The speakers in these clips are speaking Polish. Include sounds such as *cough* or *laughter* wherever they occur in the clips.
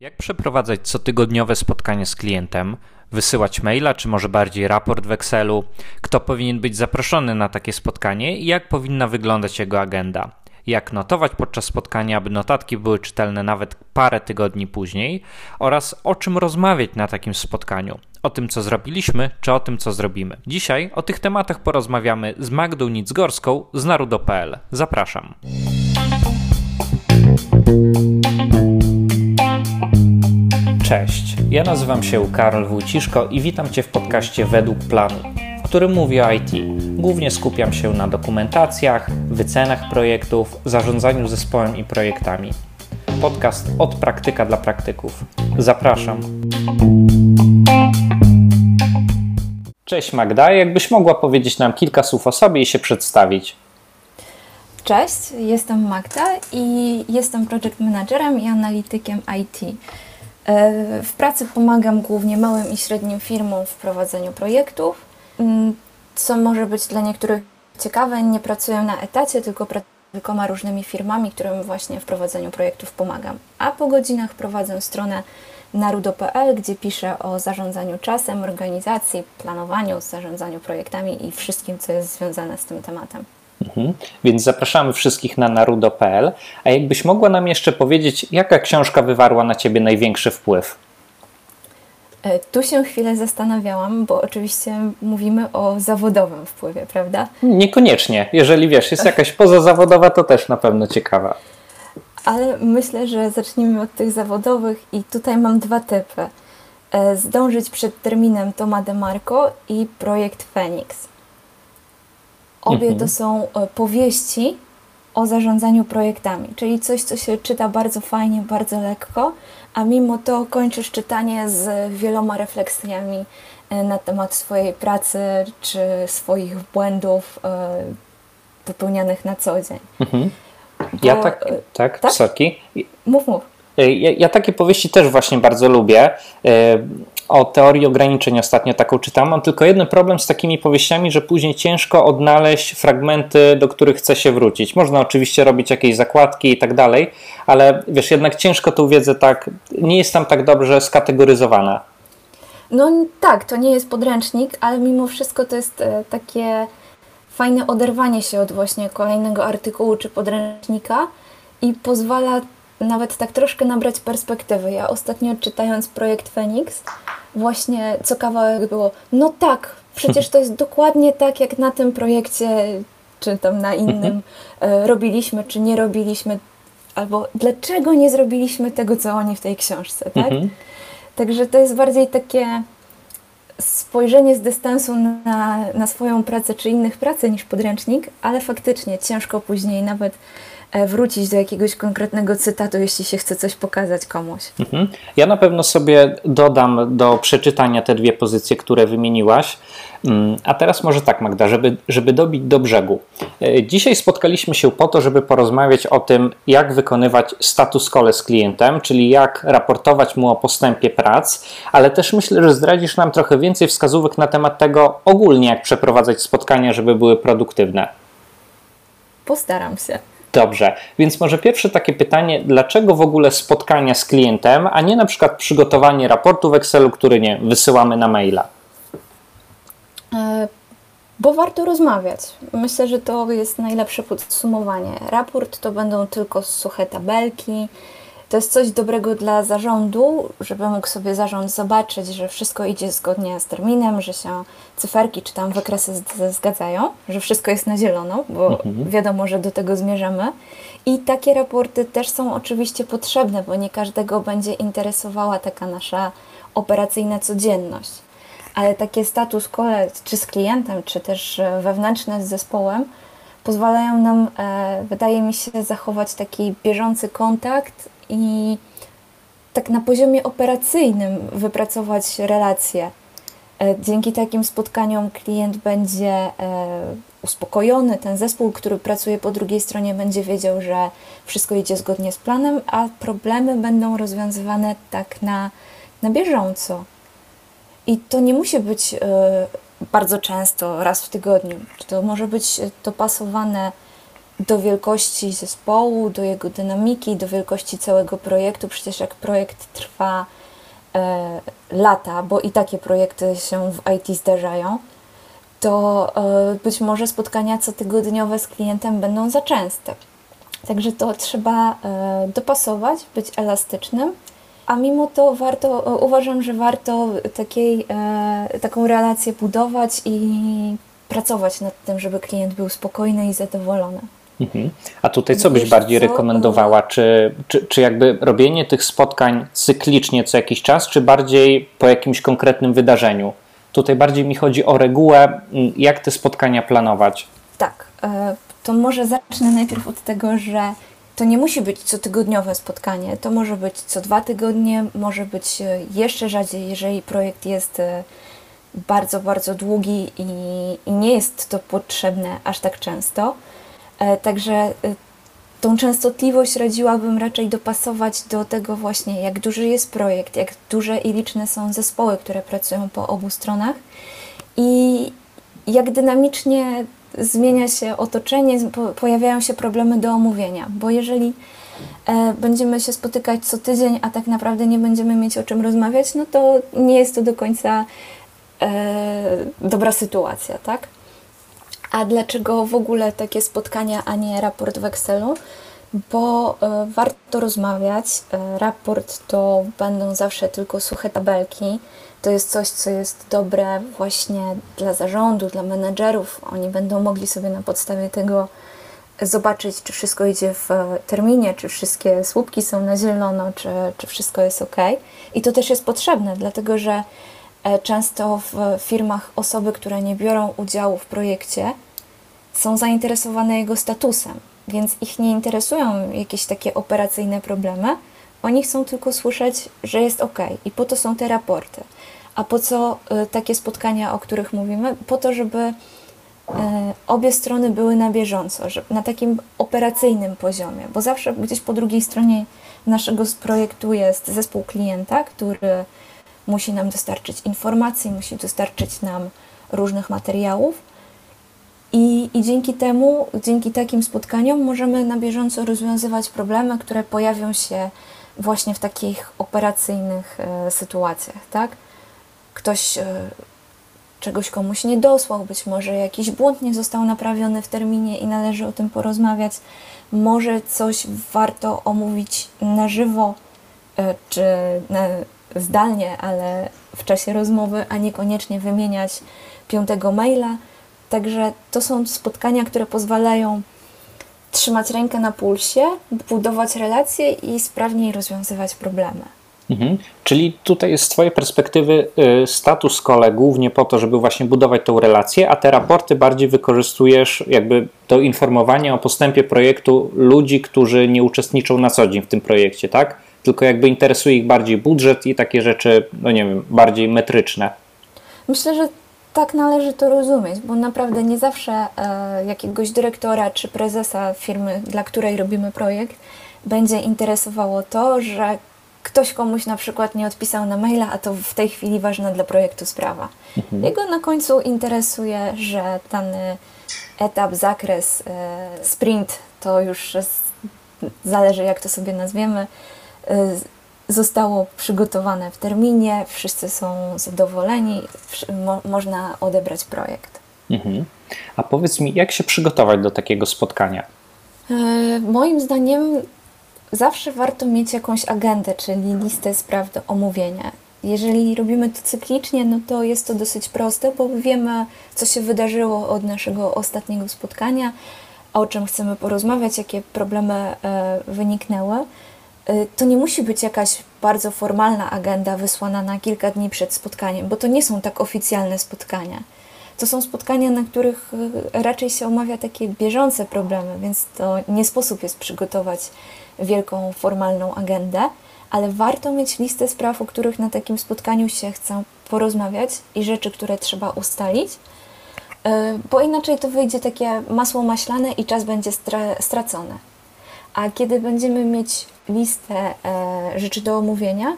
Jak przeprowadzać cotygodniowe spotkanie z klientem? Wysyłać maila, czy może bardziej raport w Excelu? Kto powinien być zaproszony na takie spotkanie i jak powinna wyglądać jego agenda? Jak notować podczas spotkania, aby notatki były czytelne nawet parę tygodni później? Oraz o czym rozmawiać na takim spotkaniu? O tym, co zrobiliśmy, czy o tym, co zrobimy? Dzisiaj o tych tematach porozmawiamy z Magdą Nicgorską z Narudo.pl. Zapraszam. Cześć, ja nazywam się Karol Wójciszko i witam Cię w podcaście Według Planu, w którym mówię o IT. Głównie skupiam się na dokumentacjach, wycenach projektów, zarządzaniu zespołem i projektami. Podcast od praktyka dla praktyków. Zapraszam. Cześć Magda, jakbyś mogła powiedzieć nam kilka słów o sobie i się przedstawić. Cześć, jestem Magda i jestem project managerem i analitykiem IT. E, w pracy pomagam głównie małym i średnim firmom w prowadzeniu projektów. Mm, co może być dla niektórych ciekawe, nie pracuję na etacie, tylko pracuję z kilkoma różnymi firmami, którym właśnie w prowadzeniu projektów pomagam. A po godzinach prowadzę stronę narudo.pl, gdzie piszę o zarządzaniu czasem, organizacji, planowaniu, zarządzaniu projektami i wszystkim, co jest związane z tym tematem. Mhm. Więc zapraszamy wszystkich na narudo.pl. A jakbyś mogła nam jeszcze powiedzieć, jaka książka wywarła na ciebie największy wpływ? E, tu się chwilę zastanawiałam, bo oczywiście mówimy o zawodowym wpływie, prawda? Niekoniecznie. Jeżeli wiesz, jest jakaś pozazawodowa, to też na pewno ciekawa. Ale myślę, że zacznijmy od tych zawodowych i tutaj mam dwa typy. E, zdążyć przed terminem Toma DeMarco i projekt Phoenix. Obie mhm. to są e, powieści o zarządzaniu projektami, czyli coś, co się czyta bardzo fajnie, bardzo lekko, a mimo to kończysz czytanie z wieloma refleksjami e, na temat swojej pracy czy swoich błędów e, popełnianych na co dzień. Mhm. Ja Bo, tak, tak, tak? Soki. Mów, mów. Ja, ja, takie powieści też właśnie bardzo lubię o teorii ograniczeń ostatnio taką czytam. Mam tylko jeden problem z takimi powieściami, że później ciężko odnaleźć fragmenty, do których chce się wrócić. Można oczywiście robić jakieś zakładki i tak dalej, ale wiesz, jednak ciężko tą wiedzę tak, nie jest tam tak dobrze skategoryzowana. No tak, to nie jest podręcznik, ale mimo wszystko to jest e, takie fajne oderwanie się od właśnie kolejnego artykułu czy podręcznika i pozwala nawet tak troszkę nabrać perspektywy. Ja ostatnio czytając projekt Phoenix, właśnie co kawałek było, no tak, przecież to jest dokładnie tak, jak na tym projekcie, czy tam na innym mhm. e, robiliśmy, czy nie robiliśmy, albo dlaczego nie zrobiliśmy tego, co oni w tej książce, tak? Mhm. Także to jest bardziej takie spojrzenie z dystansu na, na swoją pracę czy innych pracy niż podręcznik, ale faktycznie ciężko później nawet wrócić do jakiegoś konkretnego cytatu, jeśli się chce coś pokazać komuś. Mhm. Ja na pewno sobie dodam do przeczytania te dwie pozycje, które wymieniłaś. Mm, a teraz może tak, Magda, żeby, żeby dobić do brzegu. E, dzisiaj spotkaliśmy się po to, żeby porozmawiać o tym, jak wykonywać status call z klientem, czyli jak raportować mu o postępie prac, ale też myślę, że zdradzisz nam trochę więcej wskazówek na temat tego ogólnie, jak przeprowadzać spotkania, żeby były produktywne. Postaram się. Dobrze, więc może pierwsze takie pytanie, dlaczego w ogóle spotkania z klientem, a nie na przykład przygotowanie raportu w Excelu, który nie wysyłamy na maila? E, bo warto rozmawiać. Myślę, że to jest najlepsze podsumowanie. Raport to będą tylko suche tabelki, to jest coś dobrego dla zarządu, żeby mógł sobie zarząd zobaczyć, że wszystko idzie zgodnie z terminem, że się cyferki czy tam wykresy zgadzają, że wszystko jest na zielono, bo mhm. wiadomo, że do tego zmierzamy. I takie raporty też są oczywiście potrzebne, bo nie każdego będzie interesowała taka nasza operacyjna codzienność. Ale takie status quo, czy z klientem, czy też wewnętrzne z zespołem, pozwalają nam, e, wydaje mi się, zachować taki bieżący kontakt i tak na poziomie operacyjnym wypracować relacje. E, dzięki takim spotkaniom klient będzie e, uspokojony, ten zespół, który pracuje po drugiej stronie, będzie wiedział, że wszystko idzie zgodnie z planem, a problemy będą rozwiązywane tak na, na bieżąco. I to nie musi być bardzo często, raz w tygodniu. To może być dopasowane do wielkości zespołu, do jego dynamiki, do wielkości całego projektu. Przecież jak projekt trwa e, lata, bo i takie projekty się w IT zdarzają, to e, być może spotkania cotygodniowe z klientem będą za częste. Także to trzeba e, dopasować, być elastycznym, a mimo to warto, e, uważam, że warto takiej, e, taką relację budować i pracować nad tym, żeby klient był spokojny i zadowolony. Mhm. A tutaj co byś bardziej rekomendowała? Czy, czy, czy jakby robienie tych spotkań cyklicznie co jakiś czas, czy bardziej po jakimś konkretnym wydarzeniu? Tutaj bardziej mi chodzi o regułę, jak te spotkania planować. Tak, to może zacznę najpierw od tego, że to nie musi być cotygodniowe spotkanie, to może być co dwa tygodnie, może być e, jeszcze rzadziej, jeżeli projekt jest e, bardzo, bardzo długi i, i nie jest to potrzebne aż tak często. E, także tą częstotliwość radziłabym raczej dopasować do tego właśnie, jak duży jest projekt, jak duże i liczne są zespoły, które pracują po obu stronach i jak dynamicznie zmienia się otoczenie, pojawiają się problemy do omówienia, bo jeżeli e, będziemy się spotykać co tydzień, a tak naprawdę nie będziemy mieć o czym rozmawiać, no to nie jest to do końca e, dobra sytuacja, tak? A dlaczego w ogóle takie spotkania, a nie raport w Excelu? Bo e, warto rozmawiać. E, raport to będą zawsze tylko suche tabelki to jest coś, co jest dobre właśnie dla zarządu, dla menedżerów. Oni będą mogli sobie na podstawie tego zobaczyć, czy wszystko idzie w terminie, czy wszystkie słupki są na zielono, czy, czy wszystko jest ok. I to też jest potrzebne, dlatego że e, często w firmach osoby, które nie biorą udziału w projekcie, są zainteresowane jego statusem, więc ich nie interesują jakieś takie operacyjne problemy. Oni chcą tylko słyszeć, że jest ok, i po to są te raporty. A po co y, takie spotkania, o których mówimy? Po to, żeby y, obie strony były na bieżąco, na takim operacyjnym poziomie, bo zawsze gdzieś po drugiej stronie naszego projektu jest zespół klienta, który musi nam dostarczyć informacji, musi dostarczyć nam różnych materiałów. I, I dzięki temu, dzięki takim spotkaniom, możemy na bieżąco rozwiązywać problemy, które pojawią się właśnie w takich operacyjnych y, sytuacjach, tak? ktoś e, czegoś komuś nie dosłał, być może jakiś błąd nie został naprawiony w terminie i należy o tym porozmawiać. Może coś warto omówić na żywo e, czy zdalnie, ale w czasie rozmowy, a niekoniecznie wymieniać piątego maila. Także to są spotkania, które pozwalają trzymać rękę na pulsie, budować relacje i sprawniej rozwiązywać problemy. Mhm. Czyli tutaj z Twojej perspektywy y, status kole głównie po to, żeby właśnie budować tą relację, a te raporty bardziej wykorzystujesz jakby do informowania o postępie projektu ludzi, którzy nie uczestniczą na co dzień w tym projekcie, tak? Tylko jakby interesuje ich bardziej budżet i takie rzeczy, no nie wiem, bardziej metryczne. Myślę, że tak należy to rozumieć, bo naprawdę nie zawsze e, jakiegoś dyrektora czy prezesa firmy, dla której robimy projekt, będzie interesowało to, że ktoś komuś na przykład nie odpisał na maila, a to w tej chwili ważna dla projektu sprawa. Mhm. Jego na końcu interesuje, że dany etap, zakres, e, sprint, to już zależy jak to sobie nazwiemy, zostało przygotowane w terminie, wszyscy są zadowoleni, mo można odebrać projekt. Mhm. A powiedz mi, jak się przygotować do takiego spotkania? E, moim zdaniem zawsze warto mieć jakąś agendę, czyli listę spraw do omówienia. Jeżeli robimy to cyklicznie, no to jest to dosyć proste, bo wiemy, co się wydarzyło od naszego ostatniego spotkania, o czym chcemy porozmawiać, jakie problemy e, wyniknęły. E, to nie musi być jakaś bardzo formalna agenda wysłana na kilka dni przed spotkaniem, bo to nie są tak oficjalne spotkania. To są spotkania, na których e, raczej się omawia takie bieżące problemy, więc to nie sposób jest przygotować wielką, formalną agendę, ale warto mieć listę spraw, o których na takim spotkaniu się chce porozmawiać i rzeczy, które trzeba ustalić, e, bo inaczej to wyjdzie takie masło maślane i czas będzie stracony. A kiedy będziemy mieć listę e, rzeczy do omówienia,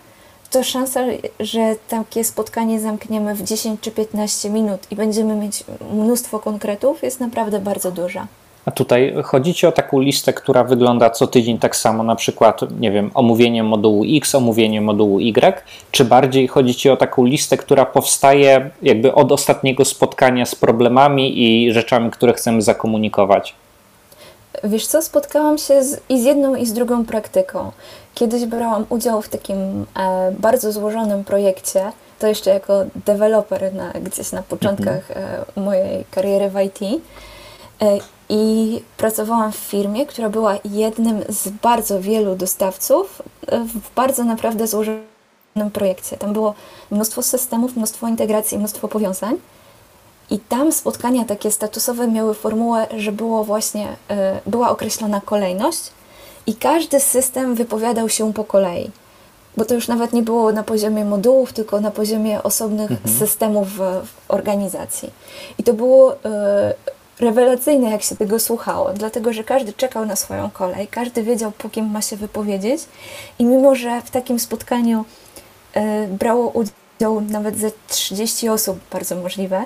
to szansa, że takie spotkanie zamkniemy w 10 czy 15 minut i będziemy mieć mnóstwo konkretów, jest naprawdę bardzo duża. A tutaj chodzi Ci o taką listę, która wygląda co tydzień tak samo, na przykład, nie wiem, omówienie modułu X, omówienie modułu Y, czy bardziej chodzi Ci o taką listę, która powstaje jakby od ostatniego spotkania z problemami i rzeczami, które chcemy zakomunikować? Wiesz co, spotkałam się z, i z jedną, i z drugą praktyką. Kiedyś brałam udział w takim e, bardzo złożonym projekcie, to jeszcze jako deweloper na, gdzieś na początkach mhm. e, mojej kariery w IT. E, I pracowałam w firmie, która była jednym z bardzo wielu dostawców e, w bardzo naprawdę złożonym projekcie. Tam było mnóstwo systemów, mnóstwo integracji, mnóstwo powiązań. I tam spotkania takie statusowe miały formułę, że było właśnie, e, była określona kolejność i każdy system wypowiadał się po kolei. Bo to już nawet nie było na poziomie modułów, tylko na poziomie osobnych mhm. systemów w, organizacji. I to było e, rewelacyjne, jak się tego słuchało, dlatego że każdy czekał na swoją kolej, każdy wiedział, po kim ma się wypowiedzieć. I mimo, że w takim spotkaniu e, brało udział nawet ze 30 osób, bardzo możliwe,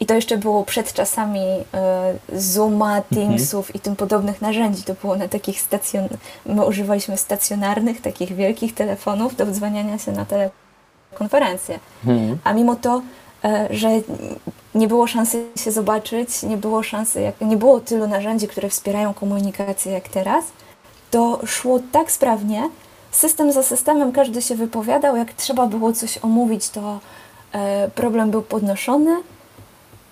i to jeszcze było przed czasami y, Zooma, mhm. Teamsów mhm. i tym podobnych narzędzi. To było na takich stacjon... My używaliśmy stacjonarnych, takich wielkich telefonów do wdzwaniania się na telekonferencje. Mhm. A mimo to, y, że nie było szansy się zobaczyć, nie było szansy, jak, nie było tylu narzędzi, które wspierają komunikację jak teraz, to szło tak sprawnie, system za systemem każdy się wypowiadał, jak trzeba było coś omówić, to y, problem był podnoszony,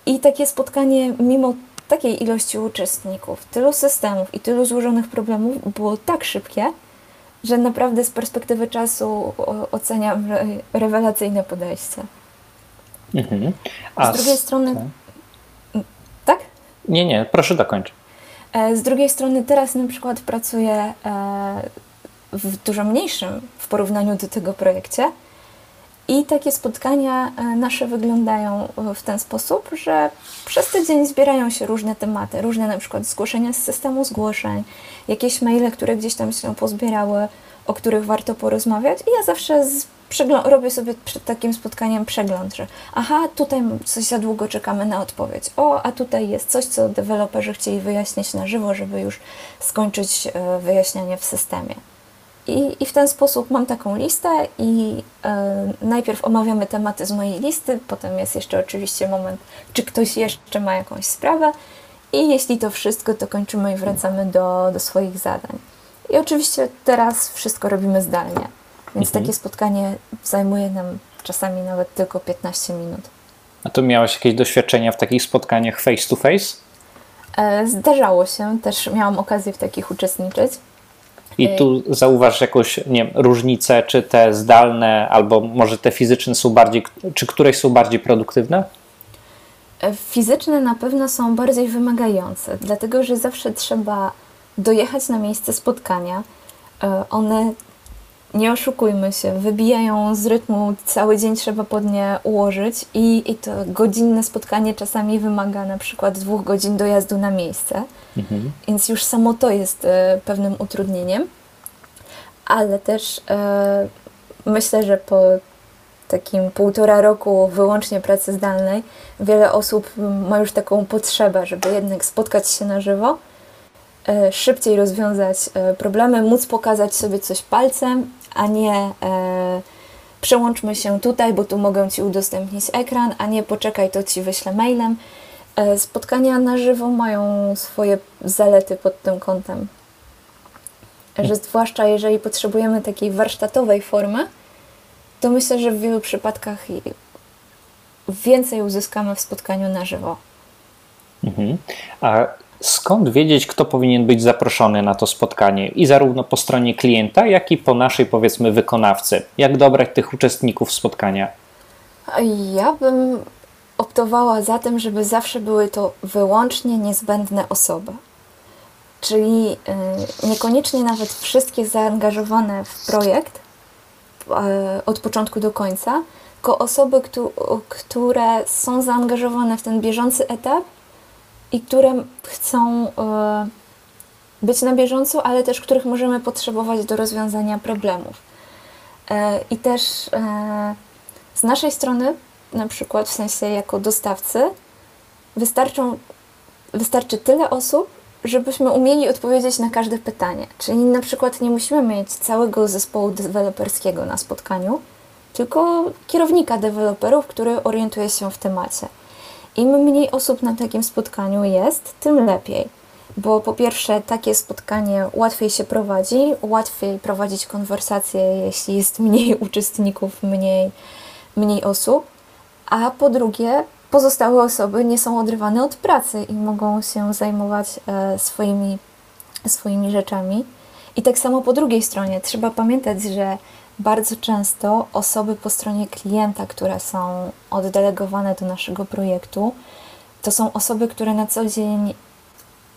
i takie spotkanie, mimo takiej ilości uczestników, tylu systemów i tylu złożonych problemów, było tak szybkie, że naprawdę z perspektywy czasu oceniam rewelacyjne podejście. Mhm. A z drugiej z... strony. Tak? tak? Nie, nie, proszę dokończyć. E, z drugiej strony, teraz na przykład pracuję e, w dużo mniejszym w porównaniu do tego projekcie i takie spotkania e, nasze wyglądają w ten sposób, że przez tydzień zbierają się różne tematy, różne na przykład zgłoszenia z systemu zgłoszeń, jakieś maile, które gdzieś tam się pozbierały, o których warto porozmawiać. I ja zawsze robię sobie przed takim spotkaniem przegląd, że aha, tutaj coś za długo czekamy na odpowiedź. O, a tutaj jest coś, co deweloperzy chcieli wyjaśnić na żywo, żeby już skończyć e, wyjaśnianie w systemie. I, I w ten sposób mam taką listę i e, najpierw omawiamy tematy z mojej listy, potem jest jeszcze oczywiście moment, czy ktoś jeszcze ma jakąś sprawę i jeśli to wszystko, to kończymy i wracamy do, do swoich zadań. I oczywiście teraz wszystko robimy zdalnie, więc mhm. takie spotkanie zajmuje nam czasami nawet tylko 15 minut. A to miałaś jakieś doświadczenia w takich spotkaniach face to face? E, zdarzało się, też miałam okazję w takich uczestniczyć. I tu zauważ jakąś nie wiem, różnicę, czy te zdalne, albo może te fizyczne są bardziej, czy któreś są bardziej produktywne? E, fizyczne na pewno są bardziej wymagające, dlatego że zawsze trzeba dojechać na miejsce spotkania. E, one, nie oszukujmy się, wybijają z rytmu, cały dzień trzeba pod nie ułożyć i, i to godzinne spotkanie czasami wymaga na przykład dwóch godzin dojazdu na miejsce. Mhm. Więc już samo to jest e, pewnym utrudnieniem. Ale też e, myślę, że po takim półtora roku wyłącznie pracy zdalnej, wiele osób ma już taką potrzebę, żeby jednak spotkać się na żywo, e, szybciej rozwiązać problemy, móc pokazać sobie coś palcem, a nie przełączmy się tutaj, bo tu mogę Ci udostępnić ekran, a nie poczekaj, to Ci wyślę mailem. E, spotkania na żywo mają swoje zalety pod tym kątem. Że zwłaszcza jeżeli potrzebujemy takiej warsztatowej formy, to myślę, że w wielu przypadkach więcej uzyskamy w spotkaniu na żywo. Mhm. A skąd wiedzieć, kto powinien być zaproszony na to spotkanie? I zarówno po stronie klienta, jak i po naszej, powiedzmy, wykonawcy. Jak dobrać tych uczestników spotkania? Ja bym optowała za tym, żeby zawsze były to wyłącznie niezbędne osoby. Czyli y, niekoniecznie nawet wszystkie zaangażowane w projekt y, od początku do końca, tylko osoby, które są zaangażowane w ten bieżący etap i które chcą y, być na bieżąco, ale też których możemy potrzebować do rozwiązania problemów. I też z naszej strony na przykład w sensie jako dostawcy, wystarczą, wystarczy tyle osób, żebyśmy umieli odpowiedzieć na każde pytanie. Czyli na przykład nie musimy mieć całego zespołu deweloperskiego na spotkaniu, tylko kierownika deweloperów, który orientuje się w temacie. Im mniej osób na takim spotkaniu jest, tym lepiej. Bo po pierwsze, takie spotkanie łatwiej się prowadzi, łatwiej prowadzić konwersacje, jeśli jest mniej *laughs* uczestników, mniej, mniej osób. A po drugie, pozostałe osoby nie są odrywane od pracy i mogą się zajmować e, swoimi, swoimi rzeczami. I tak samo po drugiej stronie trzeba pamiętać, że bardzo często osoby po stronie klienta, które są oddelegowane do naszego projektu, to są osoby, które na co dzień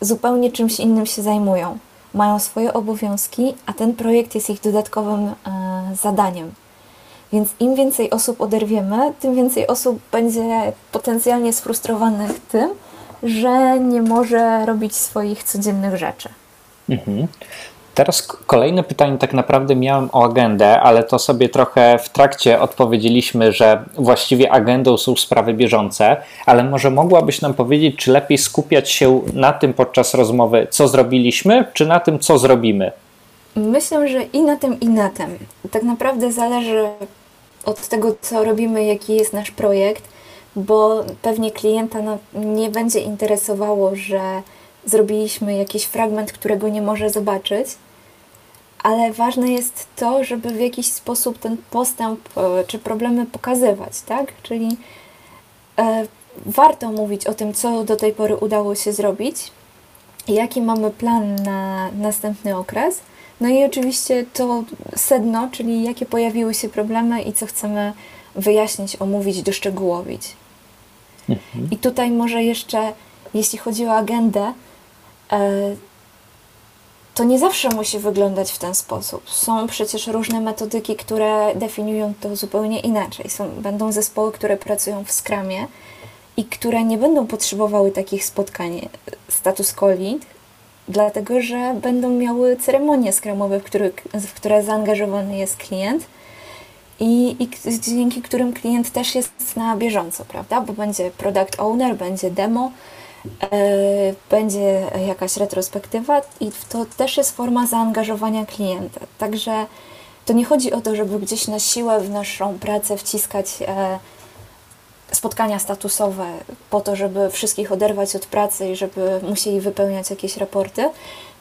zupełnie czymś innym się zajmują. Mają swoje obowiązki, a ten projekt jest ich dodatkowym e, zadaniem. Więc im więcej osób oderwiemy, tym więcej osób będzie potencjalnie sfrustrowanych tym, że nie może robić swoich codziennych rzeczy. Mhm. Teraz kolejne pytanie tak naprawdę miałem o agendę, ale to sobie trochę w trakcie odpowiedzieliśmy, że właściwie agendą są sprawy bieżące, ale może mogłabyś nam powiedzieć, czy lepiej skupiać się na tym podczas rozmowy, co zrobiliśmy, czy na tym, co zrobimy? Myślę, że i na tym, i na tym. Tak naprawdę zależy od tego, co robimy, jaki jest nasz projekt, bo pewnie klienta nie będzie interesowało, że zrobiliśmy jakiś fragment, którego nie może zobaczyć, ale ważne jest to, żeby w jakiś sposób ten postęp e, czy problemy pokazywać, tak? Czyli e, warto mówić o tym, co do tej pory udało się zrobić, jaki mamy plan na następny okres. No i oczywiście to sedno, czyli jakie pojawiły się problemy i co chcemy wyjaśnić, omówić, doszczegółowić. Mhm. I tutaj może jeszcze, jeśli chodzi o agendę, to nie zawsze musi wyglądać w ten sposób. Są przecież różne metodyki, które definiują to zupełnie inaczej. Są, będą zespoły, które pracują w skramie i które nie będą potrzebowały takich spotkań status coli, dlatego że będą miały ceremonie skramowe, w, który, w które zaangażowany jest klient i, i dzięki którym klient też jest na bieżąco, prawda? Bo będzie product owner, będzie demo, E, będzie jakaś retrospektywa i to też jest forma zaangażowania klienta. Także to nie chodzi o to, żeby gdzieś na siłę w naszą pracę wciskać e, spotkania statusowe po to, żeby wszystkich oderwać od pracy i żeby musieli wypełniać jakieś raporty,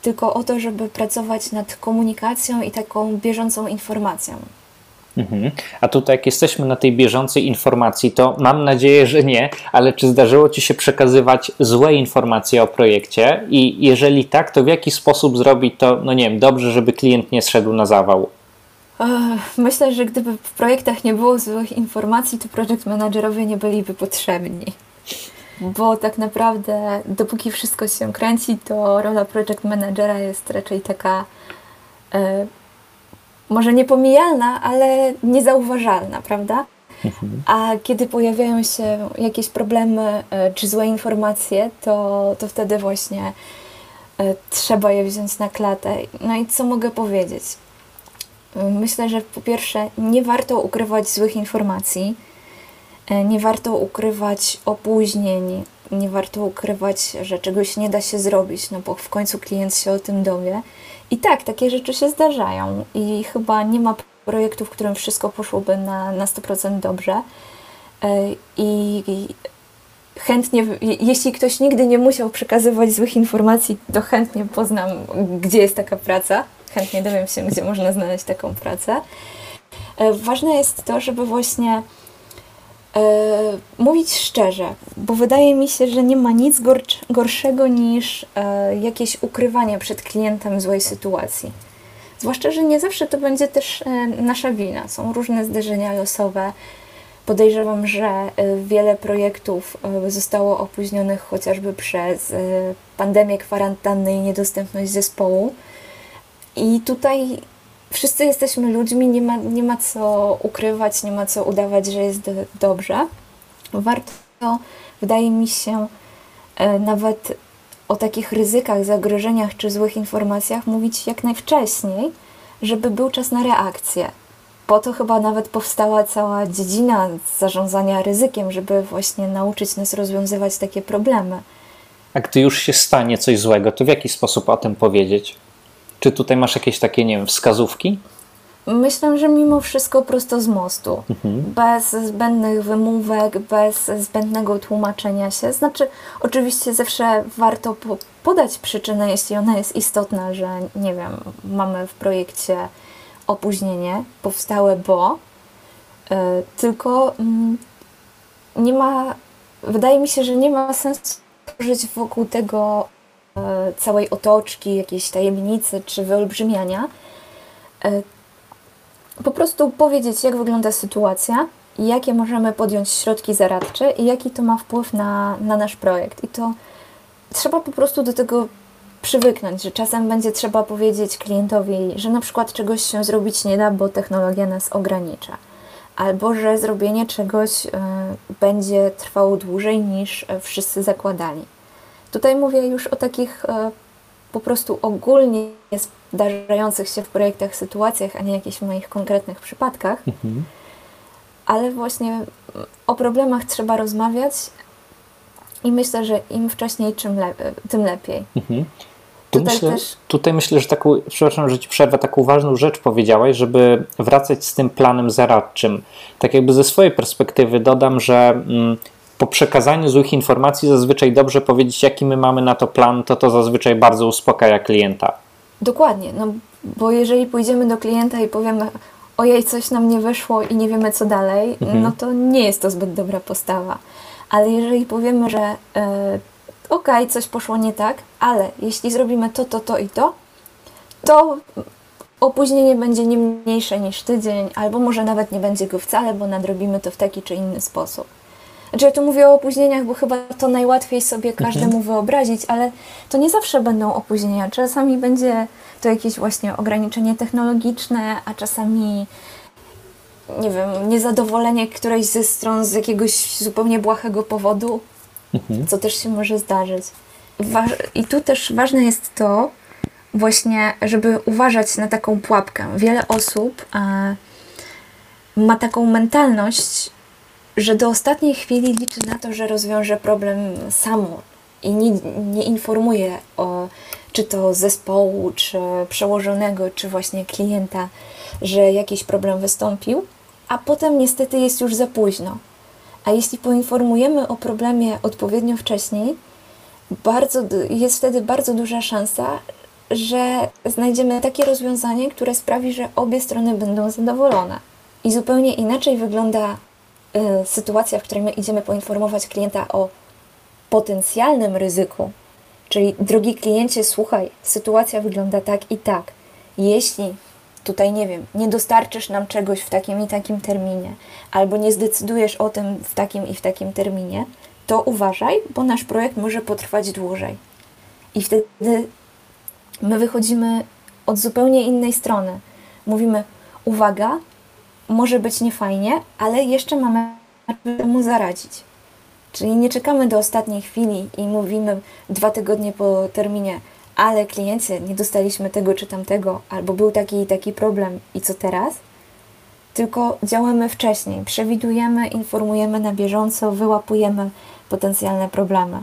tylko o to, żeby pracować nad komunikacją i taką bieżącą informacją. Mhm. A tutaj, jak jesteśmy na tej bieżącej informacji, to mam nadzieję, że nie, ale czy zdarzyło Ci się przekazywać złe informacje o projekcie? I jeżeli tak, to w jaki sposób zrobić to, no nie wiem, dobrze, żeby klient nie zszedł na zawał? Myślę, że gdyby w projektach nie było złych informacji, to project managerowie nie byliby potrzebni. Bo tak naprawdę, dopóki wszystko się kręci, to rola project managera jest raczej taka e, może niepomijalna, ale niezauważalna, prawda? Mhm. A kiedy pojawiają się jakieś problemy e, czy złe informacje, to, to wtedy właśnie e, trzeba je wziąć na klatę. No i co mogę powiedzieć? Myślę, że po pierwsze nie warto ukrywać złych informacji, e, nie warto ukrywać opóźnień, nie warto ukrywać, że czegoś nie da się zrobić, no bo w końcu klient się o tym dowie. I tak, takie rzeczy się zdarzają i chyba nie ma projektu, w którym wszystko poszłoby na, na 100% dobrze. E, I, I chętnie, jeśli ktoś nigdy nie musiał przekazywać złych informacji, to chętnie poznam, gdzie jest taka praca. Chętnie dowiem się, gdzie można znaleźć taką pracę. E, ważne jest to, żeby właśnie E, mówić szczerze, bo wydaje mi się, że nie ma nic gorszego niż e, jakieś ukrywanie przed klientem złej sytuacji. Zwłaszcza, że nie zawsze to będzie też e, nasza wina. Są różne zdarzenia losowe. Podejrzewam, że wiele projektów zostało opóźnionych chociażby przez pandemię kwarantanny i niedostępność zespołu. I tutaj wszyscy jesteśmy ludźmi, nie ma, nie ma co ukrywać, nie ma co udawać, że jest do, dobrze. Warto, wydaje mi się, e, nawet o takich ryzykach, zagrożeniach czy złych informacjach mówić jak najwcześniej, żeby był czas na reakcję. Po to chyba nawet powstała cała dziedzina zarządzania ryzykiem, żeby właśnie nauczyć nas rozwiązywać takie problemy. A gdy już się stanie coś złego, to w jaki sposób o tym powiedzieć? Czy tutaj masz jakieś takie, nie wiem, wskazówki? Myślę, że mimo wszystko prosto z mostu, mhm. bez zbędnych wymówek, bez zbędnego tłumaczenia się. Znaczy, oczywiście zawsze warto po podać przyczynę, jeśli ona jest istotna, że nie wiem, mamy w projekcie opóźnienie powstałe, bo yy, tylko yy, nie ma, wydaje mi się, że nie ma sensu tworzyć wokół tego całej otoczki, jakiejś tajemnicy czy wyolbrzymiania po prostu powiedzieć, jak wygląda sytuacja, jakie możemy podjąć środki zaradcze i jaki to ma wpływ na, na nasz projekt. I to trzeba po prostu do tego przywyknąć, że czasem będzie trzeba powiedzieć klientowi, że na przykład czegoś się zrobić nie da, bo technologia nas ogranicza, albo że zrobienie czegoś y, będzie trwało dłużej niż e, wszyscy zakładali. Tutaj mówię już o takich y, po prostu ogólnie zdarzających się w projektach sytuacjach, a nie jakichś moich konkretnych przypadkach. Mhm. Ale właśnie o problemach trzeba rozmawiać i myślę, że im wcześniej, czym le tym lepiej. Mhm. Tu tutaj, myślę, też... tutaj myślę, że taką, przepraszam, że ci przerwę, taką ważną rzecz powiedziałaś, żeby wracać z tym planem zaradczym. Tak jakby ze swojej perspektywy dodam, że mm, po przekazaniu złych informacji zazwyczaj dobrze powiedzieć, jaki my mamy na to plan, to to zazwyczaj bardzo uspokaja klienta. Dokładnie, no bo jeżeli pójdziemy do klienta i powiemy, ojej, coś nam nie wyszło i nie wiemy co dalej, mhm. no to nie jest to zbyt dobra postawa. Ale jeżeli powiemy, że e, okej, okay, coś poszło nie tak, ale jeśli zrobimy to, to, to i to, to opóźnienie będzie nie mniejsze niż tydzień, albo może nawet nie będzie go wcale, bo nadrobimy to w taki czy inny sposób. Znaczy ja tu mówię o opóźnieniach, bo chyba to najłatwiej sobie mhm. każdemu mhm. wyobrazić, ale to nie zawsze będą opóźnienia. Czasami będzie to jakieś właśnie ograniczenie technologiczne, a czasami nie wiem, niezadowolenie którejś ze stron z jakiegoś zupełnie błahego powodu, mhm. co też się może zdarzyć. I tu też ważne jest to, właśnie, żeby uważać na taką pułapkę. Wiele osób e, ma taką mentalność, że do ostatniej chwili liczy na to, że rozwiąże problem samo i nie, nie informuje o czy to zespołu, czy przełożonego, czy właśnie klienta, że jakiś problem wystąpił, a potem niestety jest już za późno. A jeśli poinformujemy o problemie odpowiednio wcześniej, bardzo, jest wtedy bardzo duża szansa, że znajdziemy takie rozwiązanie, które sprawi, że obie strony będą zadowolone. I zupełnie inaczej wygląda sytuacja, w której my idziemy poinformować klienta o potencjalnym ryzyku, czyli drogi kliencie, słuchaj, sytuacja wygląda tak i tak. Jeśli tutaj nie wiem, nie dostarczysz nam czegoś w takim i takim terminie, albo nie zdecydujesz o tym w takim i w takim terminie, to uważaj, bo nasz projekt może potrwać dłużej. I wtedy my wychodzimy od zupełnie innej strony. Mówimy: Uwaga, może być niefajnie, ale jeszcze mamy mu zaradzić. Czyli nie czekamy do ostatniej chwili i mówimy dwa tygodnie po terminie, ale kliencie, nie dostaliśmy tego czy tamtego, albo był taki i taki problem i co teraz? Tylko działamy wcześniej, przewidujemy, informujemy na bieżąco, wyłapujemy potencjalne problemy.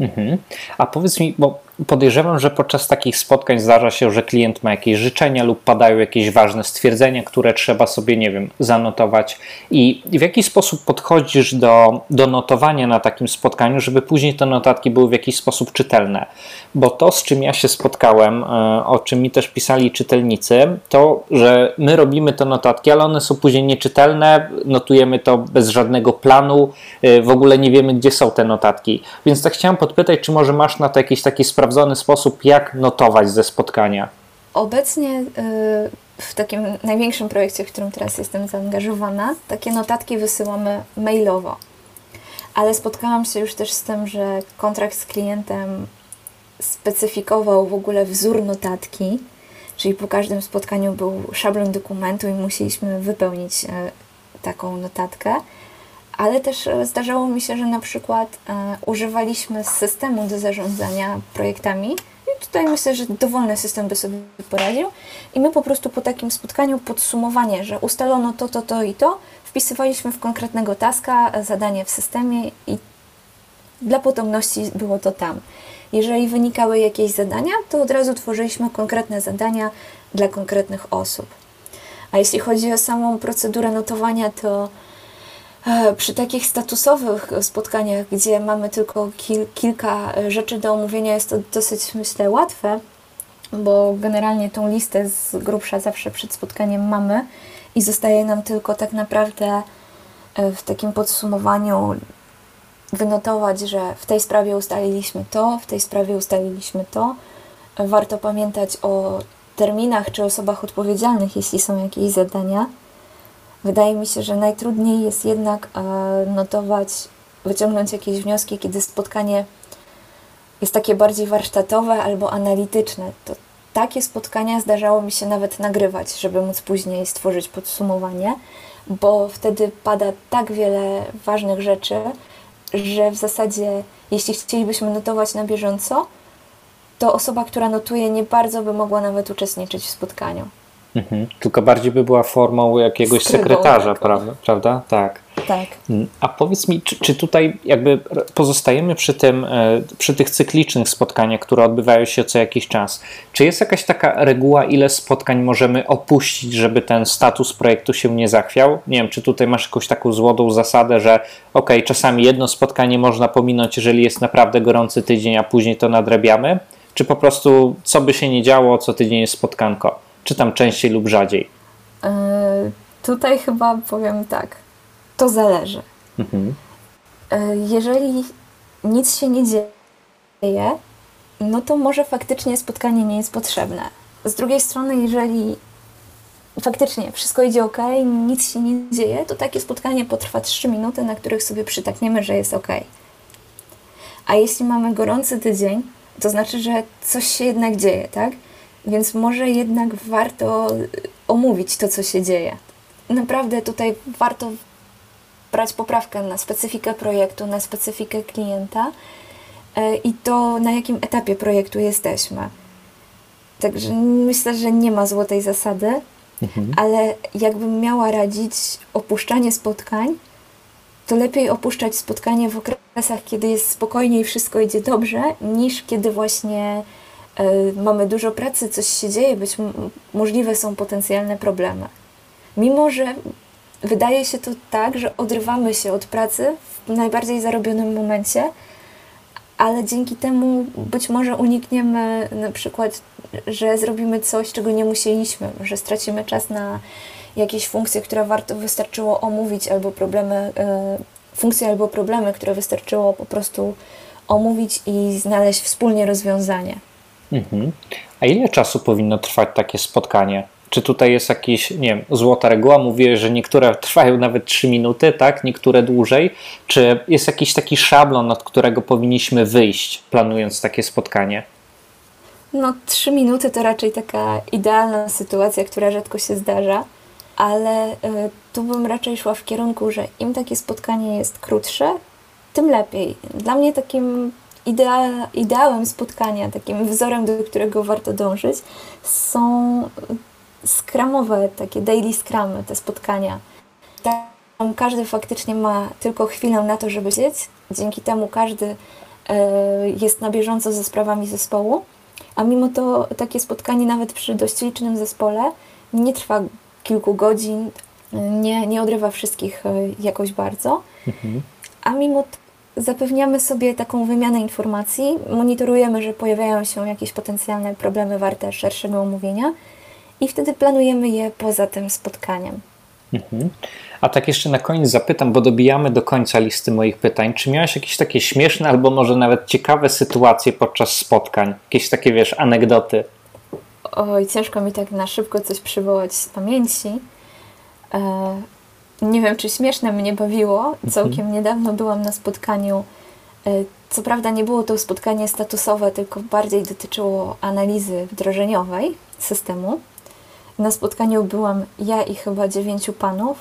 Mhm. A powiedz mi, bo podejrzewam, że podczas takich spotkań zdarza się, że klient ma jakieś życzenia lub padają jakieś ważne stwierdzenia, które trzeba sobie, nie wiem, zanotować. I w jaki sposób podchodzisz do, do notowania na takim spotkaniu, żeby później te notatki były w jakiś sposób czytelne? Bo to, z czym ja się spotkałem, e, o czym mi też pisali czytelnicy, to, że my robimy te notatki, ale one są później nieczytelne, notujemy to bez żadnego planu, e, w ogóle nie wiemy, gdzie są te notatki. Więc tak chciałem podpytać, czy może masz na to jakiś taki sprawdzony sposób, jak notować ze spotkania? Obecnie y, w takim największym projekcie, w którym teraz jestem zaangażowana, takie notatki wysyłamy mailowo. Ale spotkałam się już też z tym, że kontrakt z klientem specyfikował w ogóle wzór notatki, czyli po każdym spotkaniu był szablon dokumentu i musieliśmy wypełnić y, taką notatkę ale też e, zdarzało mi się, że na przykład e, używaliśmy systemu do zarządzania projektami. I tutaj myślę, że dowolny system by sobie poradził. I my po prostu po takim spotkaniu podsumowanie, że ustalono to, to, to i to, wpisywaliśmy w konkretnego taska zadanie w systemie i dla potomności było to tam. Jeżeli wynikały jakieś zadania, to od razu tworzyliśmy konkretne zadania dla konkretnych osób. A jeśli chodzi o samą procedurę notowania, to e, przy takich statusowych spotkaniach, gdzie mamy tylko kil, kilka rzeczy do omówienia, jest to dosyć, myślę, łatwe, bo generalnie tą listę z grubsza zawsze przed spotkaniem mamy i zostaje nam tylko tak naprawdę e, w takim podsumowaniu wynotować, że w tej sprawie ustaliliśmy to, w tej sprawie ustaliliśmy to. Warto pamiętać o terminach czy osobach odpowiedzialnych, jeśli są jakieś zadania. Wydaje mi się, że najtrudniej jest jednak e, notować, wyciągnąć jakieś wnioski, kiedy spotkanie jest takie bardziej warsztatowe albo analityczne. To takie spotkania zdarzało mi się nawet nagrywać, żeby móc później stworzyć podsumowanie, bo wtedy pada tak wiele ważnych rzeczy, że w zasadzie, jeśli chcielibyśmy notować na bieżąco, to osoba, która notuje, nie bardzo by mogła nawet uczestniczyć w spotkaniu. Mhm. Tylko bardziej by była formą jakiegoś Skrybą sekretarza, prawda? prawda? Tak. Tak. Mm, a powiedz mi, czy, czy, tutaj jakby pozostajemy przy tym, e, przy tych cyklicznych spotkaniach, które odbywają się co jakiś czas. Czy jest jakaś taka reguła, ile spotkań możemy opuścić, żeby ten status projektu się nie zachwiał? Nie wiem, czy tutaj masz jakąś taką złotą zasadę, że ok, czasami jedno spotkanie można pominąć, jeżeli jest naprawdę gorący tydzień, a później to nadrabiamy? Czy po prostu co by się nie działo, co tydzień jest spotkanko? Czy tam częściej lub rzadziej? Yy, tutaj chyba powiem tak to zależy. Mhm. E, jeżeli nic się nie dzieje, no to może faktycznie spotkanie nie jest potrzebne. Z drugiej strony, jeżeli faktycznie wszystko idzie ok, nic się nie dzieje, to takie spotkanie potrwa 3 minuty, na których sobie przytakniemy, że jest ok. A jeśli mamy gorący tydzień, to znaczy, że coś się jednak dzieje, tak? Więc może jednak warto omówić to, co się dzieje. Naprawdę tutaj warto brać poprawkę na specyfikę projektu, na specyfikę klienta e, i to, na jakim etapie projektu jesteśmy. Także myślę, że nie ma złotej zasady, mhm. ale jakbym miała radzić opuszczanie spotkań, to lepiej opuszczać spotkanie w okresach, kiedy jest spokojnie i wszystko idzie dobrze, niż kiedy właśnie mamy dużo pracy, coś się dzieje, być możliwe są potencjalne problemy. Mimo, że wydaje się to tak, że odrywamy się od pracy w najbardziej zarobionym momencie, ale dzięki temu być może unikniemy na przykład, że zrobimy coś, czego nie musieliśmy, że stracimy czas na jakieś funkcje, które warto wystarczyło omówić, albo problemy, y, funkcje albo problemy, które wystarczyło po prostu omówić i znaleźć wspólnie rozwiązanie. Mhm. A ile czasu powinno trwać takie spotkanie? Czy tutaj jest jakiś, nie wiem, złota reguła? Mówię, że niektóre *laughs* trwają nawet 3 minuty, tak? Niektóre dłużej. Czy jest jakiś taki szablon, od którego powinniśmy wyjść, planując takie spotkanie? No, 3 minuty to raczej taka idealna sytuacja, która rzadko się zdarza, ale y, tu bym raczej szła w kierunku, że im takie spotkanie jest krótsze, tym lepiej. Dla mnie takim ideałem spotkania, takim wzorem, do którego warto dążyć, są skramowe, takie daily scrumy, te spotkania. Tam każdy faktycznie ma tylko chwilę na to, żeby siedzieć. Dzięki temu każdy e, jest na bieżąco ze sprawami zespołu, a mimo to takie spotkanie nawet przy dość licznym zespole nie trwa kilku godzin, nie, nie odrywa wszystkich e, jakoś bardzo, mhm. a mimo to zapewniamy sobie taką wymianę informacji, monitorujemy, że pojawiają się jakieś potencjalne problemy warte szerszego omówienia i wtedy planujemy je poza tym spotkaniem. Mhm. A tak jeszcze na koniec zapytam, bo dobijamy do końca listy moich pytań. Czy miałeś jakieś takie śmieszne albo może nawet ciekawe sytuacje podczas spotkań? Jakieś takie, wiesz, anegdoty? Oj, ciężko mi tak na szybko coś przywołać z pamięci. E, nie wiem, czy śmieszne mnie bawiło. Mhm. Całkiem niedawno byłam na spotkaniu. E, co prawda nie było to spotkanie statusowe, tylko bardziej dotyczyło analizy wdrożeniowej systemu. Na spotkaniu byłam ja i chyba dziewięciu panów.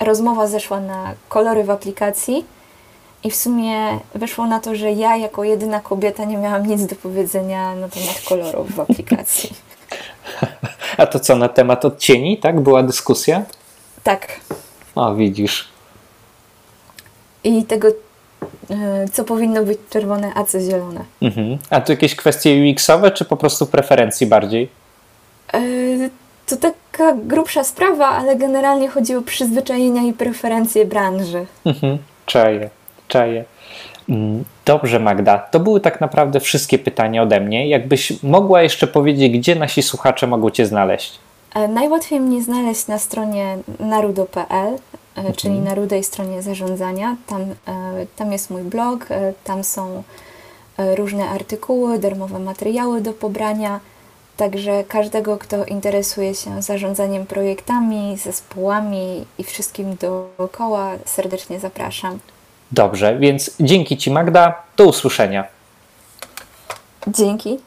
Rozmowa zeszła na kolory w aplikacji i w sumie wyszło na to, że ja jako jedyna kobieta nie miałam nic do powiedzenia na temat kolorów w aplikacji. *laughs* A to co, na temat odcieni, tak? Była dyskusja? Tak. A, widzisz. I tego e, co powinno być czerwone, a co zielone. Mhm. A to jakieś kwestie UX-owe, czy po prostu preferencji bardziej? E, to taka grubsza sprawa, ale generalnie chodzi o przyzwyczajenia i preferencje branży. Mhm. Czaję, czaję. Mm, dobrze, Magda. To były tak naprawdę wszystkie pytania ode mnie. Jakbyś mogła jeszcze powiedzieć, gdzie nasi słuchacze mogą Cię znaleźć? E, najłatwiej mnie znaleźć na stronie narudo.pl, mhm. czyli na rudej stronie zarządzania. Tam, tam jest mój blog, tam są różne artykuły, darmowe materiały do pobrania. Także każdego, kto interesuje się zarządzaniem projektami, zespołami i wszystkim dookoła, serdecznie zapraszam. Dobrze, więc dzięki Ci, Magda. Do usłyszenia. Dzięki.